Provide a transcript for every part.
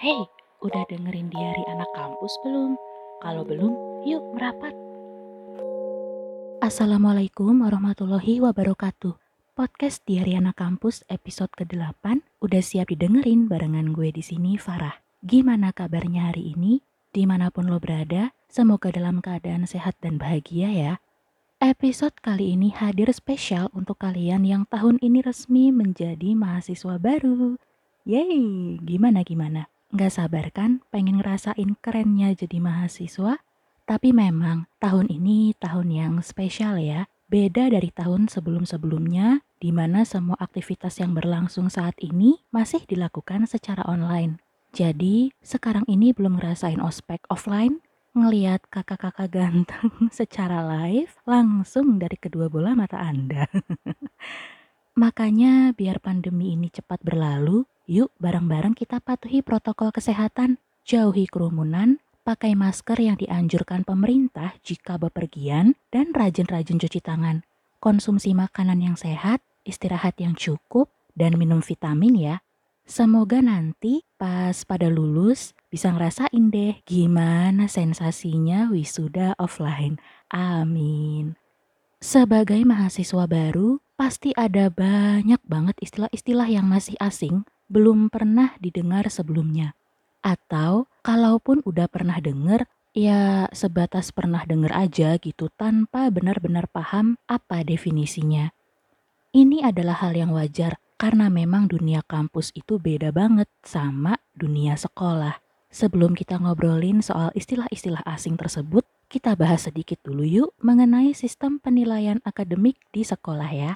Hei, udah dengerin diari anak kampus belum? Kalau belum, yuk merapat. Assalamualaikum warahmatullahi wabarakatuh. Podcast Diari Anak Kampus episode ke-8 udah siap didengerin barengan gue di sini Farah. Gimana kabarnya hari ini? Di mana pun lo berada, semoga dalam keadaan sehat dan bahagia ya. Episode kali ini hadir spesial untuk kalian yang tahun ini resmi menjadi mahasiswa baru. Yeay, gimana gimana? Nggak sabar kan pengen ngerasain kerennya jadi mahasiswa? Tapi memang tahun ini tahun yang spesial ya. Beda dari tahun sebelum-sebelumnya, di mana semua aktivitas yang berlangsung saat ini masih dilakukan secara online. Jadi, sekarang ini belum ngerasain ospek offline, ngeliat kakak-kakak ganteng secara live langsung dari kedua bola mata Anda. Makanya biar pandemi ini cepat berlalu, yuk bareng-bareng kita patuhi protokol kesehatan, jauhi kerumunan, pakai masker yang dianjurkan pemerintah jika bepergian, dan rajin-rajin cuci tangan. Konsumsi makanan yang sehat, istirahat yang cukup, dan minum vitamin ya. Semoga nanti pas pada lulus bisa ngerasain deh gimana sensasinya wisuda offline. Amin. Sebagai mahasiswa baru, pasti ada banyak banget istilah-istilah yang masih asing, belum pernah didengar sebelumnya. Atau kalaupun udah pernah denger, ya sebatas pernah denger aja gitu tanpa benar-benar paham apa definisinya. Ini adalah hal yang wajar karena memang dunia kampus itu beda banget sama dunia sekolah. Sebelum kita ngobrolin soal istilah-istilah asing tersebut, kita bahas sedikit dulu yuk mengenai sistem penilaian akademik di sekolah ya.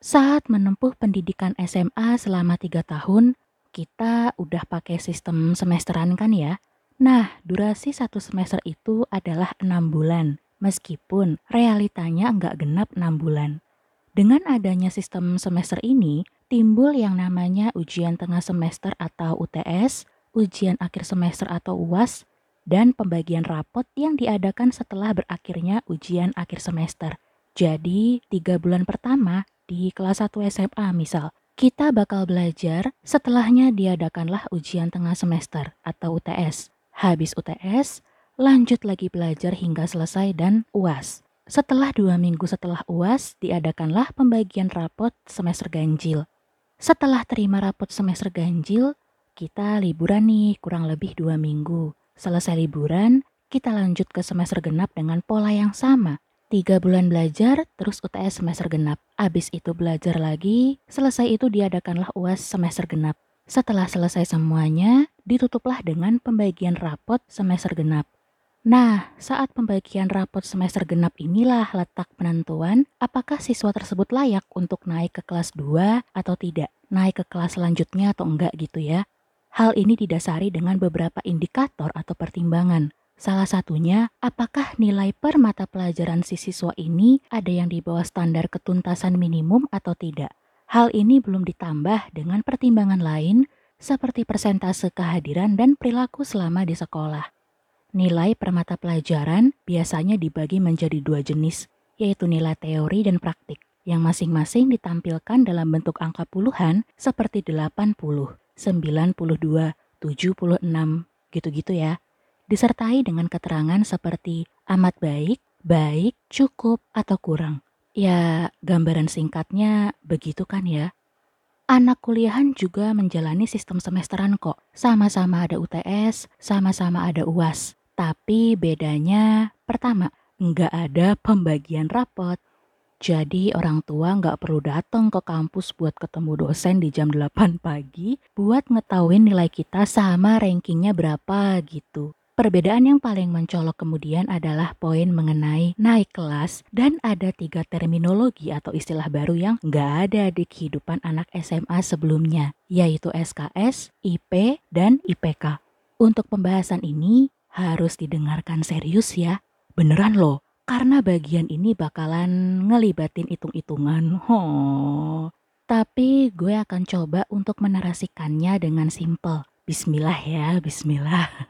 Saat menempuh pendidikan SMA selama tiga tahun, kita udah pakai sistem semesteran kan ya? Nah, durasi satu semester itu adalah enam bulan, meskipun realitanya nggak genap enam bulan. Dengan adanya sistem semester ini, timbul yang namanya ujian tengah semester atau UTS, ujian akhir semester atau UAS, dan pembagian rapot yang diadakan setelah berakhirnya ujian akhir semester. Jadi, tiga bulan pertama di kelas 1 SMA misal, kita bakal belajar setelahnya diadakanlah ujian tengah semester atau UTS. Habis UTS, lanjut lagi belajar hingga selesai dan UAS. Setelah dua minggu setelah UAS, diadakanlah pembagian rapot semester ganjil. Setelah terima rapot semester ganjil, kita liburan nih kurang lebih dua minggu. Selesai liburan, kita lanjut ke semester genap dengan pola yang sama. Tiga bulan belajar, terus UTS semester genap. Abis itu belajar lagi, selesai itu diadakanlah UAS semester genap. Setelah selesai semuanya, ditutuplah dengan pembagian rapot semester genap. Nah, saat pembagian rapot semester genap inilah letak penentuan apakah siswa tersebut layak untuk naik ke kelas 2 atau tidak, naik ke kelas selanjutnya atau enggak gitu ya. Hal ini didasari dengan beberapa indikator atau pertimbangan. Salah satunya, apakah nilai per mata pelajaran si siswa ini ada yang di bawah standar ketuntasan minimum atau tidak. Hal ini belum ditambah dengan pertimbangan lain seperti persentase kehadiran dan perilaku selama di sekolah. Nilai per mata pelajaran biasanya dibagi menjadi dua jenis, yaitu nilai teori dan praktik, yang masing-masing ditampilkan dalam bentuk angka puluhan seperti 80, 92, 76, gitu-gitu ya. Disertai dengan keterangan seperti amat baik, baik, cukup, atau kurang. Ya, gambaran singkatnya begitu kan ya. Anak kuliahan juga menjalani sistem semesteran kok. Sama-sama ada UTS, sama-sama ada UAS. Tapi bedanya, pertama, nggak ada pembagian rapot. Jadi orang tua nggak perlu datang ke kampus buat ketemu dosen di jam 8 pagi buat ngetahuin nilai kita sama rankingnya berapa gitu. Perbedaan yang paling mencolok kemudian adalah poin mengenai naik kelas dan ada tiga terminologi atau istilah baru yang nggak ada di kehidupan anak SMA sebelumnya, yaitu SKS, IP, dan IPK. Untuk pembahasan ini, harus didengarkan serius ya. Beneran loh, karena bagian ini bakalan ngelibatin hitung-hitungan. Tapi gue akan coba untuk menarasikannya dengan simple. Bismillah ya, bismillah.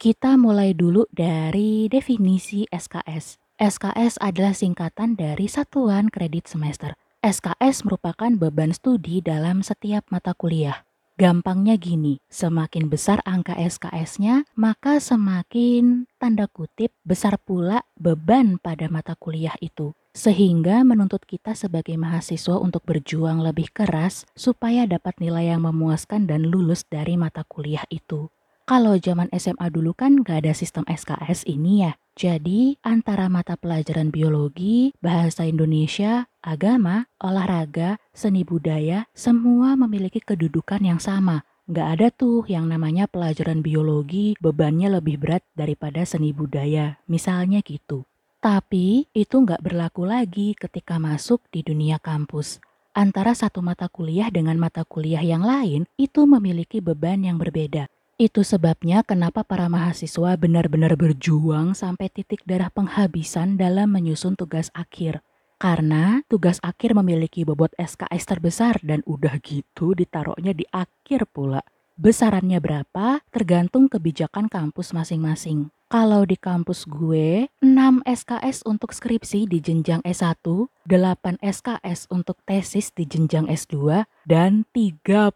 Kita mulai dulu dari definisi SKS. SKS adalah singkatan dari Satuan Kredit Semester. SKS merupakan beban studi dalam setiap mata kuliah. Gampangnya gini, semakin besar angka SKS-nya, maka semakin tanda kutip besar pula beban pada mata kuliah itu. Sehingga menuntut kita sebagai mahasiswa untuk berjuang lebih keras supaya dapat nilai yang memuaskan dan lulus dari mata kuliah itu. Kalau zaman SMA dulu kan gak ada sistem SKS ini ya. Jadi antara mata pelajaran biologi, bahasa Indonesia, agama, olahraga, seni budaya, semua memiliki kedudukan yang sama. Nggak ada tuh yang namanya pelajaran biologi bebannya lebih berat daripada seni budaya, misalnya gitu. Tapi itu nggak berlaku lagi ketika masuk di dunia kampus. Antara satu mata kuliah dengan mata kuliah yang lain itu memiliki beban yang berbeda. Itu sebabnya kenapa para mahasiswa benar-benar berjuang sampai titik darah penghabisan dalam menyusun tugas akhir. Karena tugas akhir memiliki bobot SKS terbesar dan udah gitu ditaruhnya di akhir pula. Besarannya berapa tergantung kebijakan kampus masing-masing. Kalau di kampus gue, 6 SKS untuk skripsi di jenjang S1, 8 SKS untuk tesis di jenjang S2, dan 30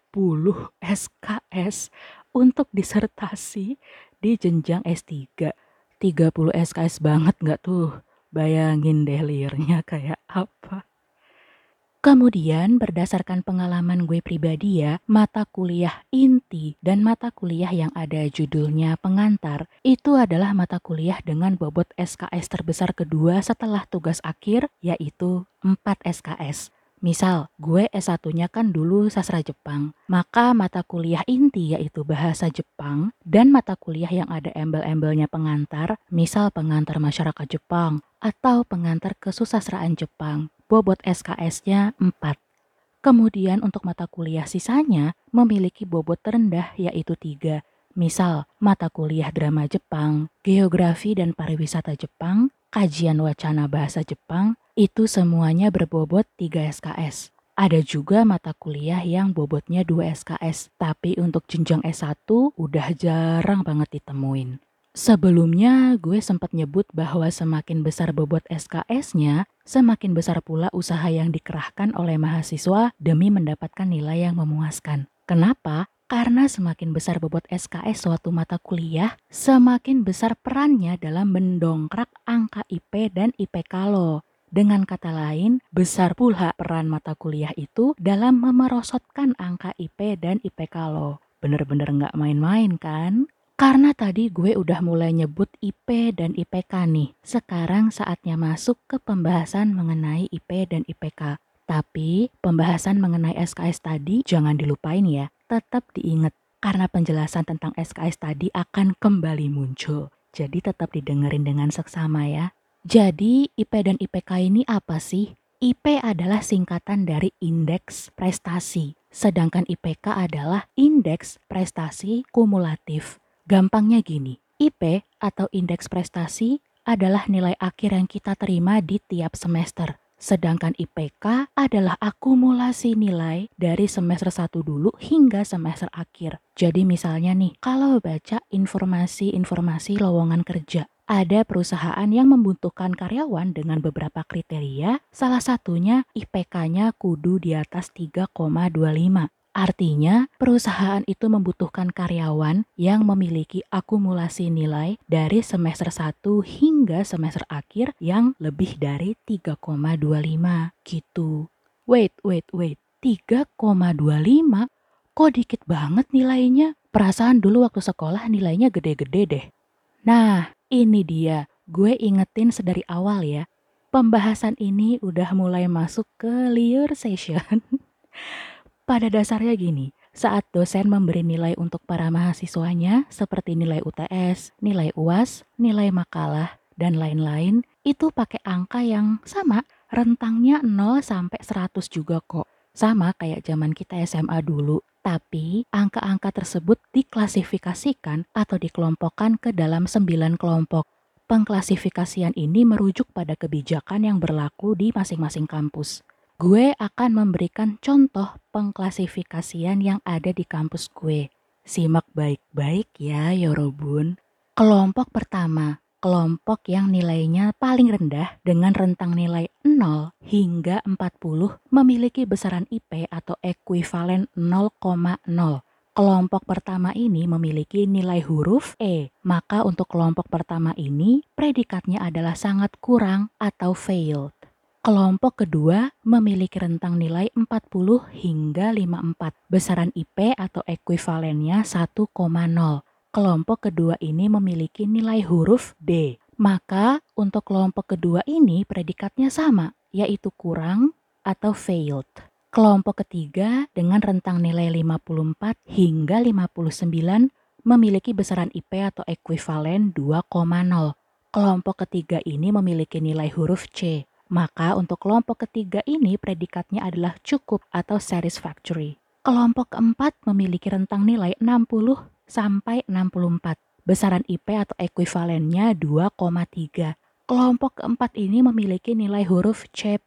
SKS untuk disertasi di jenjang S3. 30 SKS banget nggak tuh? Bayangin deh liarnya kayak apa. Kemudian berdasarkan pengalaman gue pribadi ya, mata kuliah inti dan mata kuliah yang ada judulnya pengantar itu adalah mata kuliah dengan bobot SKS terbesar kedua setelah tugas akhir yaitu 4 SKS. Misal, gue S1-nya kan dulu sastra Jepang, maka mata kuliah inti yaitu bahasa Jepang dan mata kuliah yang ada embel-embelnya pengantar, misal pengantar masyarakat Jepang atau pengantar kesusastraan Jepang, bobot SKS-nya 4. Kemudian untuk mata kuliah sisanya memiliki bobot terendah yaitu 3, misal mata kuliah drama Jepang, geografi dan pariwisata Jepang, kajian wacana bahasa Jepang, itu semuanya berbobot 3 SKS. Ada juga mata kuliah yang bobotnya 2 SKS, tapi untuk jenjang S1 udah jarang banget ditemuin. Sebelumnya gue sempat nyebut bahwa semakin besar bobot SKS-nya, semakin besar pula usaha yang dikerahkan oleh mahasiswa demi mendapatkan nilai yang memuaskan. Kenapa? Karena semakin besar bobot SKS suatu mata kuliah, semakin besar perannya dalam mendongkrak angka IP dan IPK lo. Dengan kata lain, besar pula peran mata kuliah itu dalam memerosotkan angka IP dan IPK lo. Bener-bener nggak main-main kan? Karena tadi gue udah mulai nyebut IP dan IPK nih, sekarang saatnya masuk ke pembahasan mengenai IP dan IPK. Tapi pembahasan mengenai SKS tadi jangan dilupain ya tetap diingat karena penjelasan tentang SKS tadi akan kembali muncul. Jadi tetap didengerin dengan seksama ya. Jadi IP dan IPK ini apa sih? IP adalah singkatan dari indeks prestasi, sedangkan IPK adalah indeks prestasi kumulatif. Gampangnya gini, IP atau indeks prestasi adalah nilai akhir yang kita terima di tiap semester. Sedangkan IPK adalah akumulasi nilai dari semester 1 dulu hingga semester akhir. Jadi misalnya nih, kalau baca informasi-informasi lowongan kerja, ada perusahaan yang membutuhkan karyawan dengan beberapa kriteria, salah satunya IPK-nya kudu di atas 3,25. Artinya, perusahaan itu membutuhkan karyawan yang memiliki akumulasi nilai dari semester 1 hingga semester akhir yang lebih dari 3,25 gitu. Wait, wait, wait. 3,25? Kok dikit banget nilainya? Perasaan dulu waktu sekolah nilainya gede-gede deh. Nah, ini dia. Gue ingetin sedari awal ya. Pembahasan ini udah mulai masuk ke liur session. Pada dasarnya gini, saat dosen memberi nilai untuk para mahasiswanya seperti nilai UTS, nilai UAS, nilai makalah, dan lain-lain, itu pakai angka yang sama, rentangnya 0 sampai 100 juga kok. Sama kayak zaman kita SMA dulu, tapi angka-angka tersebut diklasifikasikan atau dikelompokkan ke dalam 9 kelompok. Pengklasifikasian ini merujuk pada kebijakan yang berlaku di masing-masing kampus gue akan memberikan contoh pengklasifikasian yang ada di kampus gue. Simak baik-baik ya, Yorobun. Kelompok pertama, kelompok yang nilainya paling rendah dengan rentang nilai 0 hingga 40 memiliki besaran IP atau ekuivalen 0,0. Kelompok pertama ini memiliki nilai huruf E, maka untuk kelompok pertama ini predikatnya adalah sangat kurang atau failed. Kelompok kedua memiliki rentang nilai 40 hingga 54. Besaran IP atau ekuivalennya 1,0. Kelompok kedua ini memiliki nilai huruf D. Maka untuk kelompok kedua ini predikatnya sama, yaitu kurang atau failed. Kelompok ketiga dengan rentang nilai 54 hingga 59 memiliki besaran IP atau ekuivalen 2,0. Kelompok ketiga ini memiliki nilai huruf C. Maka untuk kelompok ketiga ini predikatnya adalah cukup atau satisfactory. Kelompok keempat memiliki rentang nilai 60 sampai 64. Besaran IP atau ekuivalennya 2,3. Kelompok keempat ini memiliki nilai huruf C+.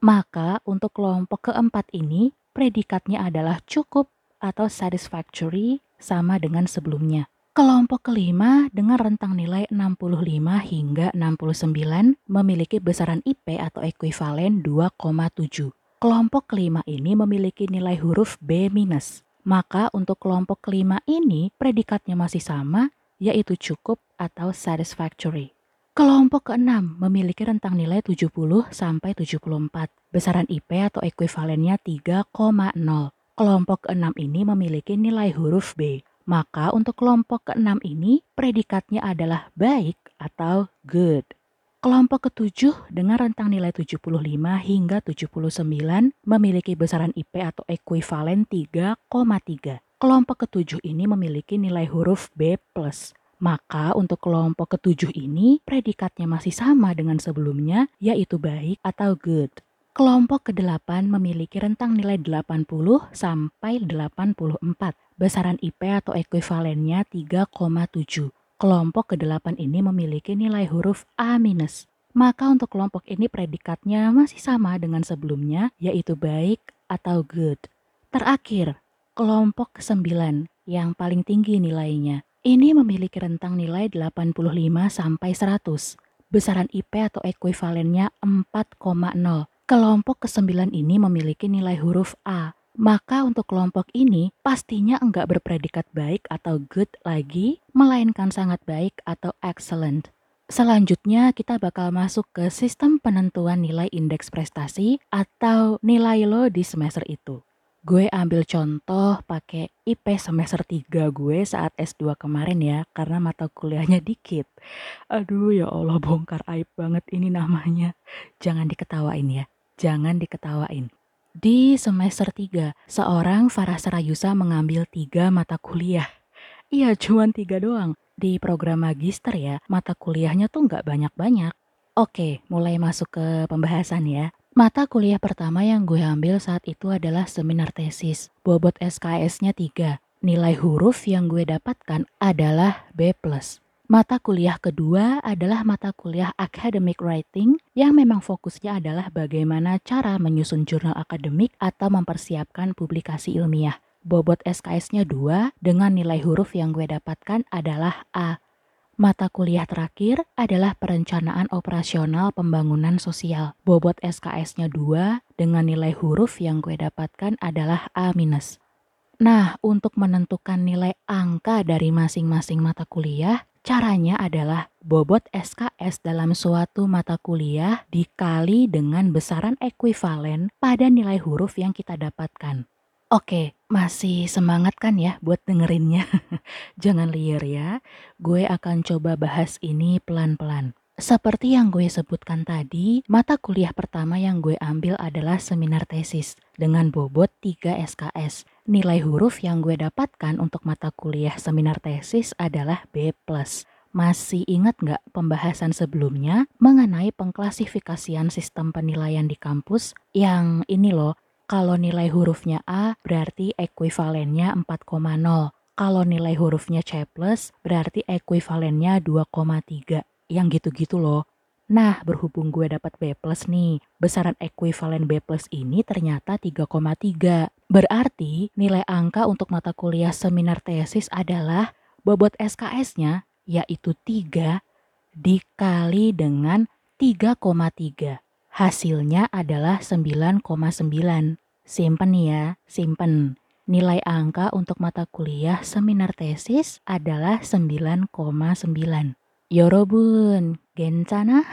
Maka untuk kelompok keempat ini predikatnya adalah cukup atau satisfactory sama dengan sebelumnya. Kelompok kelima dengan rentang nilai 65 hingga 69 memiliki besaran IP atau ekuivalen 2,7. Kelompok kelima ini memiliki nilai huruf B-. Maka untuk kelompok kelima ini predikatnya masih sama yaitu cukup atau satisfactory. Kelompok keenam memiliki rentang nilai 70 sampai 74. Besaran IP atau ekuivalennya 3,0. Kelompok keenam ini memiliki nilai huruf B. Maka untuk kelompok keenam ini predikatnya adalah baik atau good. Kelompok ketujuh dengan rentang nilai 75 hingga 79 memiliki besaran IP atau ekuivalen 3,3. Kelompok ketujuh ini memiliki nilai huruf B+. Maka untuk kelompok ketujuh ini predikatnya masih sama dengan sebelumnya yaitu baik atau good. Kelompok kedelapan memiliki rentang nilai 80 sampai 84. Besaran IP atau ekuivalennya 3,7. Kelompok kedelapan ini memiliki nilai huruf A-. Maka untuk kelompok ini predikatnya masih sama dengan sebelumnya yaitu baik atau good. Terakhir, kelompok ke-9 yang paling tinggi nilainya ini memiliki rentang nilai 85 sampai 100. Besaran IP atau ekuivalennya 4,0. Kelompok ke-9 ini memiliki nilai huruf A. Maka untuk kelompok ini pastinya enggak berpredikat baik atau good lagi, melainkan sangat baik atau excellent. Selanjutnya kita bakal masuk ke sistem penentuan nilai indeks prestasi atau nilai lo di semester itu. Gue ambil contoh pakai IP semester 3 gue saat S2 kemarin ya, karena mata kuliahnya dikit. Aduh ya Allah bongkar aib banget ini namanya. Jangan diketawain ya, jangan diketawain. Di semester 3, seorang Farah Sarayusa mengambil tiga mata kuliah. Iya, cuma tiga doang. Di program magister ya, mata kuliahnya tuh nggak banyak-banyak. Oke, mulai masuk ke pembahasan ya. Mata kuliah pertama yang gue ambil saat itu adalah seminar tesis. Bobot SKS-nya 3. Nilai huruf yang gue dapatkan adalah B+. Mata kuliah kedua adalah mata kuliah academic writing yang memang fokusnya adalah bagaimana cara menyusun jurnal akademik atau mempersiapkan publikasi ilmiah. Bobot SKS-nya 2 dengan nilai huruf yang gue dapatkan adalah A. Mata kuliah terakhir adalah perencanaan operasional pembangunan sosial. Bobot SKS-nya 2 dengan nilai huruf yang gue dapatkan adalah A-. Nah, untuk menentukan nilai angka dari masing-masing mata kuliah, caranya adalah bobot SKS dalam suatu mata kuliah dikali dengan besaran ekuivalen pada nilai huruf yang kita dapatkan. Oke, masih semangat kan ya buat dengerinnya? Jangan liar ya, gue akan coba bahas ini pelan-pelan. Seperti yang gue sebutkan tadi, mata kuliah pertama yang gue ambil adalah seminar tesis dengan bobot 3 SKS. Nilai huruf yang gue dapatkan untuk mata kuliah seminar tesis adalah B+. Masih ingat nggak pembahasan sebelumnya mengenai pengklasifikasian sistem penilaian di kampus yang ini loh kalau nilai hurufnya A berarti ekuivalennya 4,0. Kalau nilai hurufnya C+, berarti ekuivalennya 2,3. Yang gitu-gitu loh. Nah, berhubung gue dapat B nih, besaran ekuivalen B ini ternyata 3,3. Berarti nilai angka untuk mata kuliah seminar tesis adalah bobot SKS-nya yaitu 3 dikali dengan 3,3. Hasilnya adalah 9,9. Simpen ya, simpen. Nilai angka untuk mata kuliah seminar tesis adalah 9,9. Yorobun, gencana.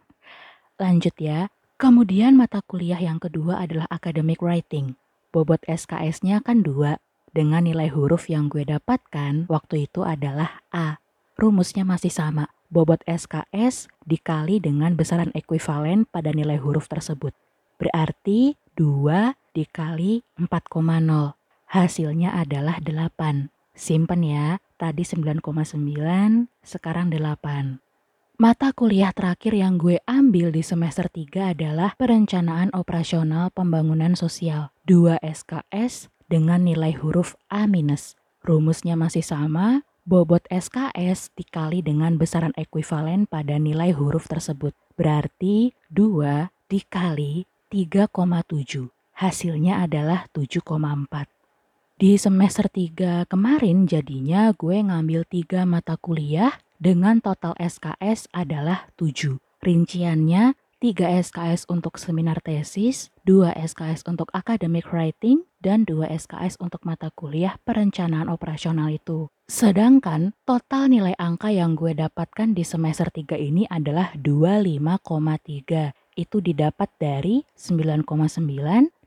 Lanjut ya. Kemudian mata kuliah yang kedua adalah academic writing. Bobot SKS-nya kan dua. Dengan nilai huruf yang gue dapatkan waktu itu adalah A. Rumusnya masih sama. Bobot SKS dikali dengan besaran ekuivalen pada nilai huruf tersebut. Berarti 2 dikali 4,0. Hasilnya adalah 8. Simpen ya, tadi 9,9, sekarang 8. Mata kuliah terakhir yang gue ambil di semester 3 adalah Perencanaan Operasional Pembangunan Sosial 2 SKS dengan nilai huruf A-. Rumusnya masih sama, bobot SKS dikali dengan besaran ekuivalen pada nilai huruf tersebut. Berarti 2 dikali 3,7. Hasilnya adalah 7,4. Di semester 3 kemarin jadinya gue ngambil 3 mata kuliah dengan total SKS adalah 7. Rinciannya 3 SKS untuk seminar tesis, 2 SKS untuk academic writing, dan 2 SKS untuk mata kuliah perencanaan operasional itu. Sedangkan total nilai angka yang gue dapatkan di semester 3 ini adalah 25,3 itu didapat dari 9,9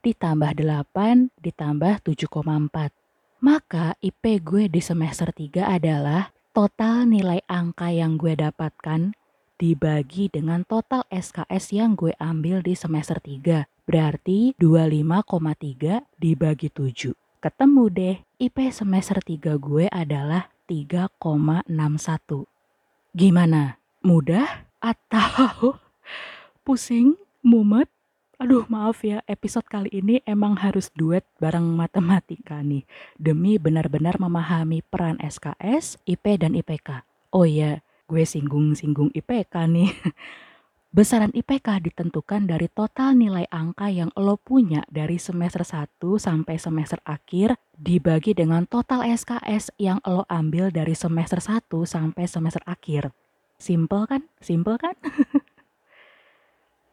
ditambah 8 ditambah 7,4. Maka IP gue di semester 3 adalah total nilai angka yang gue dapatkan dibagi dengan total SKS yang gue ambil di semester 3. Berarti 25,3 dibagi 7. Ketemu deh, IP semester 3 gue adalah 3,61. Gimana? Mudah atau pusing, mumet. Aduh maaf ya, episode kali ini emang harus duet bareng matematika nih. Demi benar-benar memahami peran SKS, IP, dan IPK. Oh iya, gue singgung-singgung IPK nih. Besaran IPK ditentukan dari total nilai angka yang lo punya dari semester 1 sampai semester akhir dibagi dengan total SKS yang lo ambil dari semester 1 sampai semester akhir. Simple kan? Simple kan?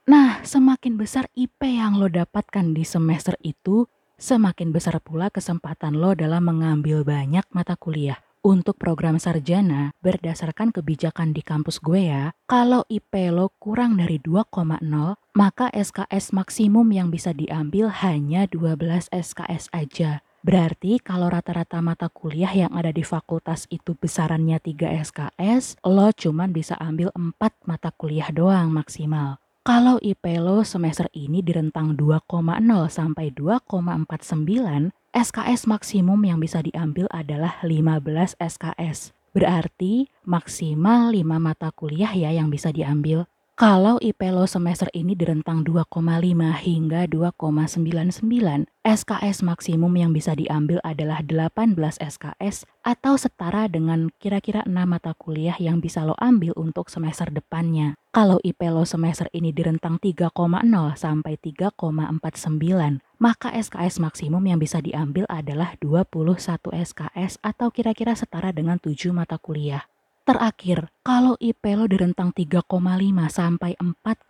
Nah, semakin besar IP yang lo dapatkan di semester itu, semakin besar pula kesempatan lo dalam mengambil banyak mata kuliah. Untuk program sarjana, berdasarkan kebijakan di kampus gue ya, kalau IP lo kurang dari 2,0, maka SKS maksimum yang bisa diambil hanya 12 SKS aja. Berarti kalau rata-rata mata kuliah yang ada di fakultas itu besarannya 3 SKS, lo cuman bisa ambil 4 mata kuliah doang maksimal. Kalau IP lo semester ini di rentang 2,0 sampai 2,49, SKS maksimum yang bisa diambil adalah 15 SKS. Berarti maksimal 5 mata kuliah ya yang bisa diambil. Kalau IP lo semester ini di rentang 2,5 hingga 2,99, SKS maksimum yang bisa diambil adalah 18 SKS atau setara dengan kira-kira 6 mata kuliah yang bisa lo ambil untuk semester depannya. Kalau IP lo semester ini di rentang 3,0 sampai 3,49, maka SKS maksimum yang bisa diambil adalah 21 SKS atau kira-kira setara dengan 7 mata kuliah. Terakhir, kalau IP lo di rentang 3,5 sampai 4,0,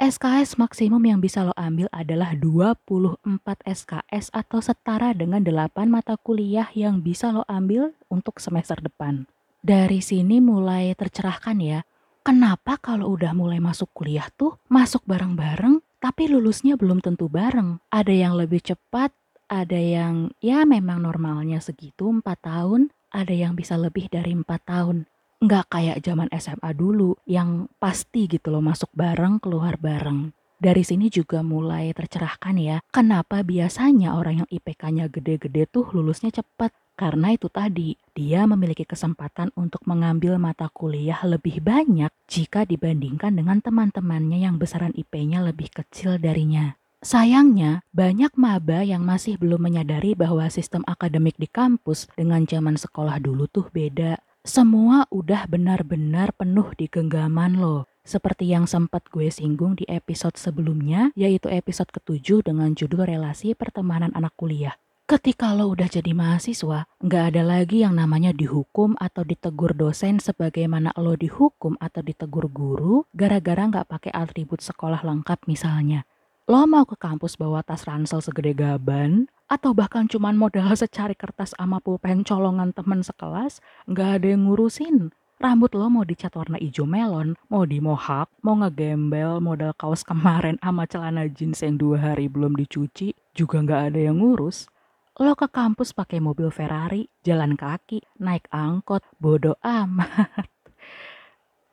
SKS maksimum yang bisa lo ambil adalah 24 SKS atau setara dengan 8 mata kuliah yang bisa lo ambil untuk semester depan. Dari sini mulai tercerahkan ya, kenapa kalau udah mulai masuk kuliah tuh masuk bareng-bareng tapi lulusnya belum tentu bareng. Ada yang lebih cepat, ada yang ya memang normalnya segitu 4 tahun, ada yang bisa lebih dari 4 tahun nggak kayak zaman SMA dulu yang pasti gitu loh masuk bareng keluar bareng. Dari sini juga mulai tercerahkan ya, kenapa biasanya orang yang IPK-nya gede-gede tuh lulusnya cepat. Karena itu tadi, dia memiliki kesempatan untuk mengambil mata kuliah lebih banyak jika dibandingkan dengan teman-temannya yang besaran IP-nya lebih kecil darinya. Sayangnya, banyak maba yang masih belum menyadari bahwa sistem akademik di kampus dengan zaman sekolah dulu tuh beda. Semua udah benar-benar penuh di genggaman lo. Seperti yang sempat gue singgung di episode sebelumnya, yaitu episode ketujuh dengan judul relasi pertemanan anak kuliah. Ketika lo udah jadi mahasiswa, nggak ada lagi yang namanya dihukum atau ditegur dosen sebagaimana lo dihukum atau ditegur guru gara-gara nggak pakai atribut sekolah lengkap misalnya. Lo mau ke kampus bawa tas ransel segede gaban, atau bahkan cuman modal secari kertas sama pulpen colongan temen sekelas, nggak ada yang ngurusin. Rambut lo mau dicat warna hijau melon, mau di mohak, mau ngegembel modal kaos kemarin sama celana jeans yang dua hari belum dicuci, juga nggak ada yang ngurus. Lo ke kampus pakai mobil Ferrari, jalan kaki, naik angkot, bodoh amat.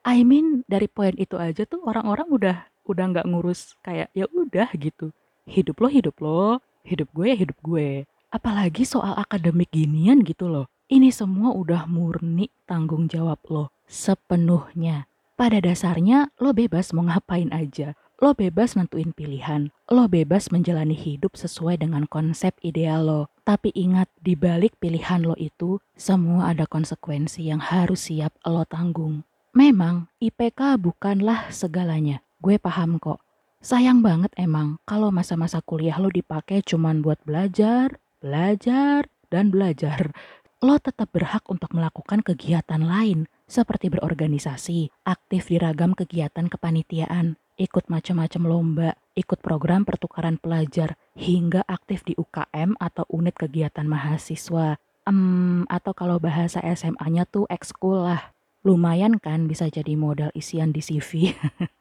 I mean dari poin itu aja tuh orang-orang udah udah nggak ngurus kayak ya udah gitu. Hidup lo hidup lo, hidup gue ya hidup gue. Apalagi soal akademik ginian gitu loh. Ini semua udah murni tanggung jawab lo sepenuhnya. Pada dasarnya lo bebas mau ngapain aja. Lo bebas nentuin pilihan. Lo bebas menjalani hidup sesuai dengan konsep ideal lo. Tapi ingat, di balik pilihan lo itu, semua ada konsekuensi yang harus siap lo tanggung. Memang IPK bukanlah segalanya. Gue paham kok. Sayang banget emang kalau masa-masa kuliah lo dipakai cuman buat belajar, belajar, dan belajar lo tetap berhak untuk melakukan kegiatan lain seperti berorganisasi, aktif di ragam kegiatan kepanitiaan, ikut macam-macam lomba, ikut program pertukaran pelajar, hingga aktif di UKM atau unit kegiatan mahasiswa. Um, atau kalau bahasa SMA-nya tuh ekskul lah. Lumayan kan bisa jadi modal isian di CV.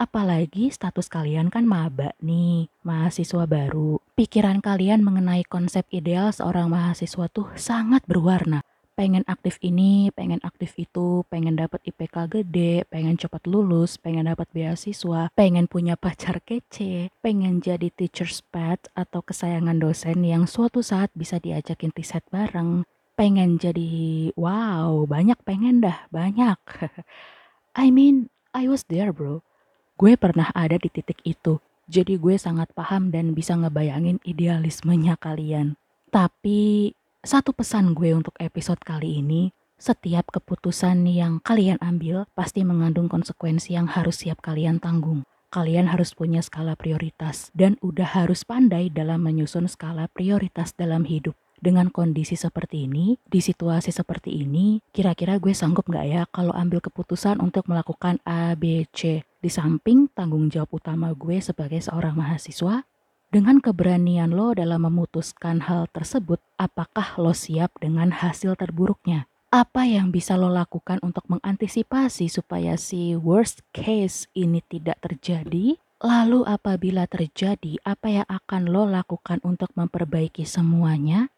Apalagi status kalian kan maba nih, mahasiswa baru. Pikiran kalian mengenai konsep ideal seorang mahasiswa tuh sangat berwarna. Pengen aktif ini, pengen aktif itu, pengen dapat IPK gede, pengen cepat lulus, pengen dapat beasiswa, pengen punya pacar kece, pengen jadi teacher's pet atau kesayangan dosen yang suatu saat bisa diajakin tiset bareng, pengen jadi wow, banyak pengen dah, banyak. I mean, I was there bro Gue pernah ada di titik itu, jadi gue sangat paham dan bisa ngebayangin idealismenya kalian. Tapi satu pesan gue untuk episode kali ini, setiap keputusan yang kalian ambil pasti mengandung konsekuensi yang harus siap kalian tanggung. Kalian harus punya skala prioritas dan udah harus pandai dalam menyusun skala prioritas dalam hidup dengan kondisi seperti ini, di situasi seperti ini, kira-kira gue sanggup nggak ya kalau ambil keputusan untuk melakukan A, B, C? Di samping tanggung jawab utama gue sebagai seorang mahasiswa, dengan keberanian lo dalam memutuskan hal tersebut, apakah lo siap dengan hasil terburuknya? Apa yang bisa lo lakukan untuk mengantisipasi supaya si worst case ini tidak terjadi? Lalu apabila terjadi, apa yang akan lo lakukan untuk memperbaiki semuanya?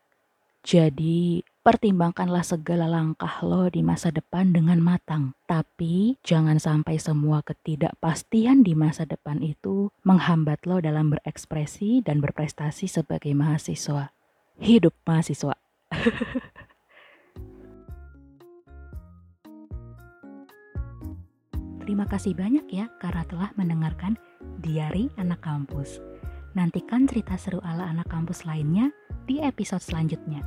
Jadi, pertimbangkanlah segala langkah lo di masa depan dengan matang. Tapi, jangan sampai semua ketidakpastian di masa depan itu menghambat lo dalam berekspresi dan berprestasi sebagai mahasiswa. Hidup mahasiswa. Terima kasih banyak ya karena telah mendengarkan Diari Anak Kampus. Nantikan cerita seru ala anak kampus lainnya di episode selanjutnya.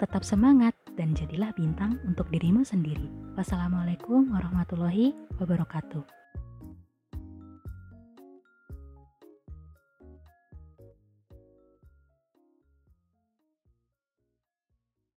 Tetap semangat dan jadilah bintang untuk dirimu sendiri. Wassalamualaikum warahmatullahi wabarakatuh.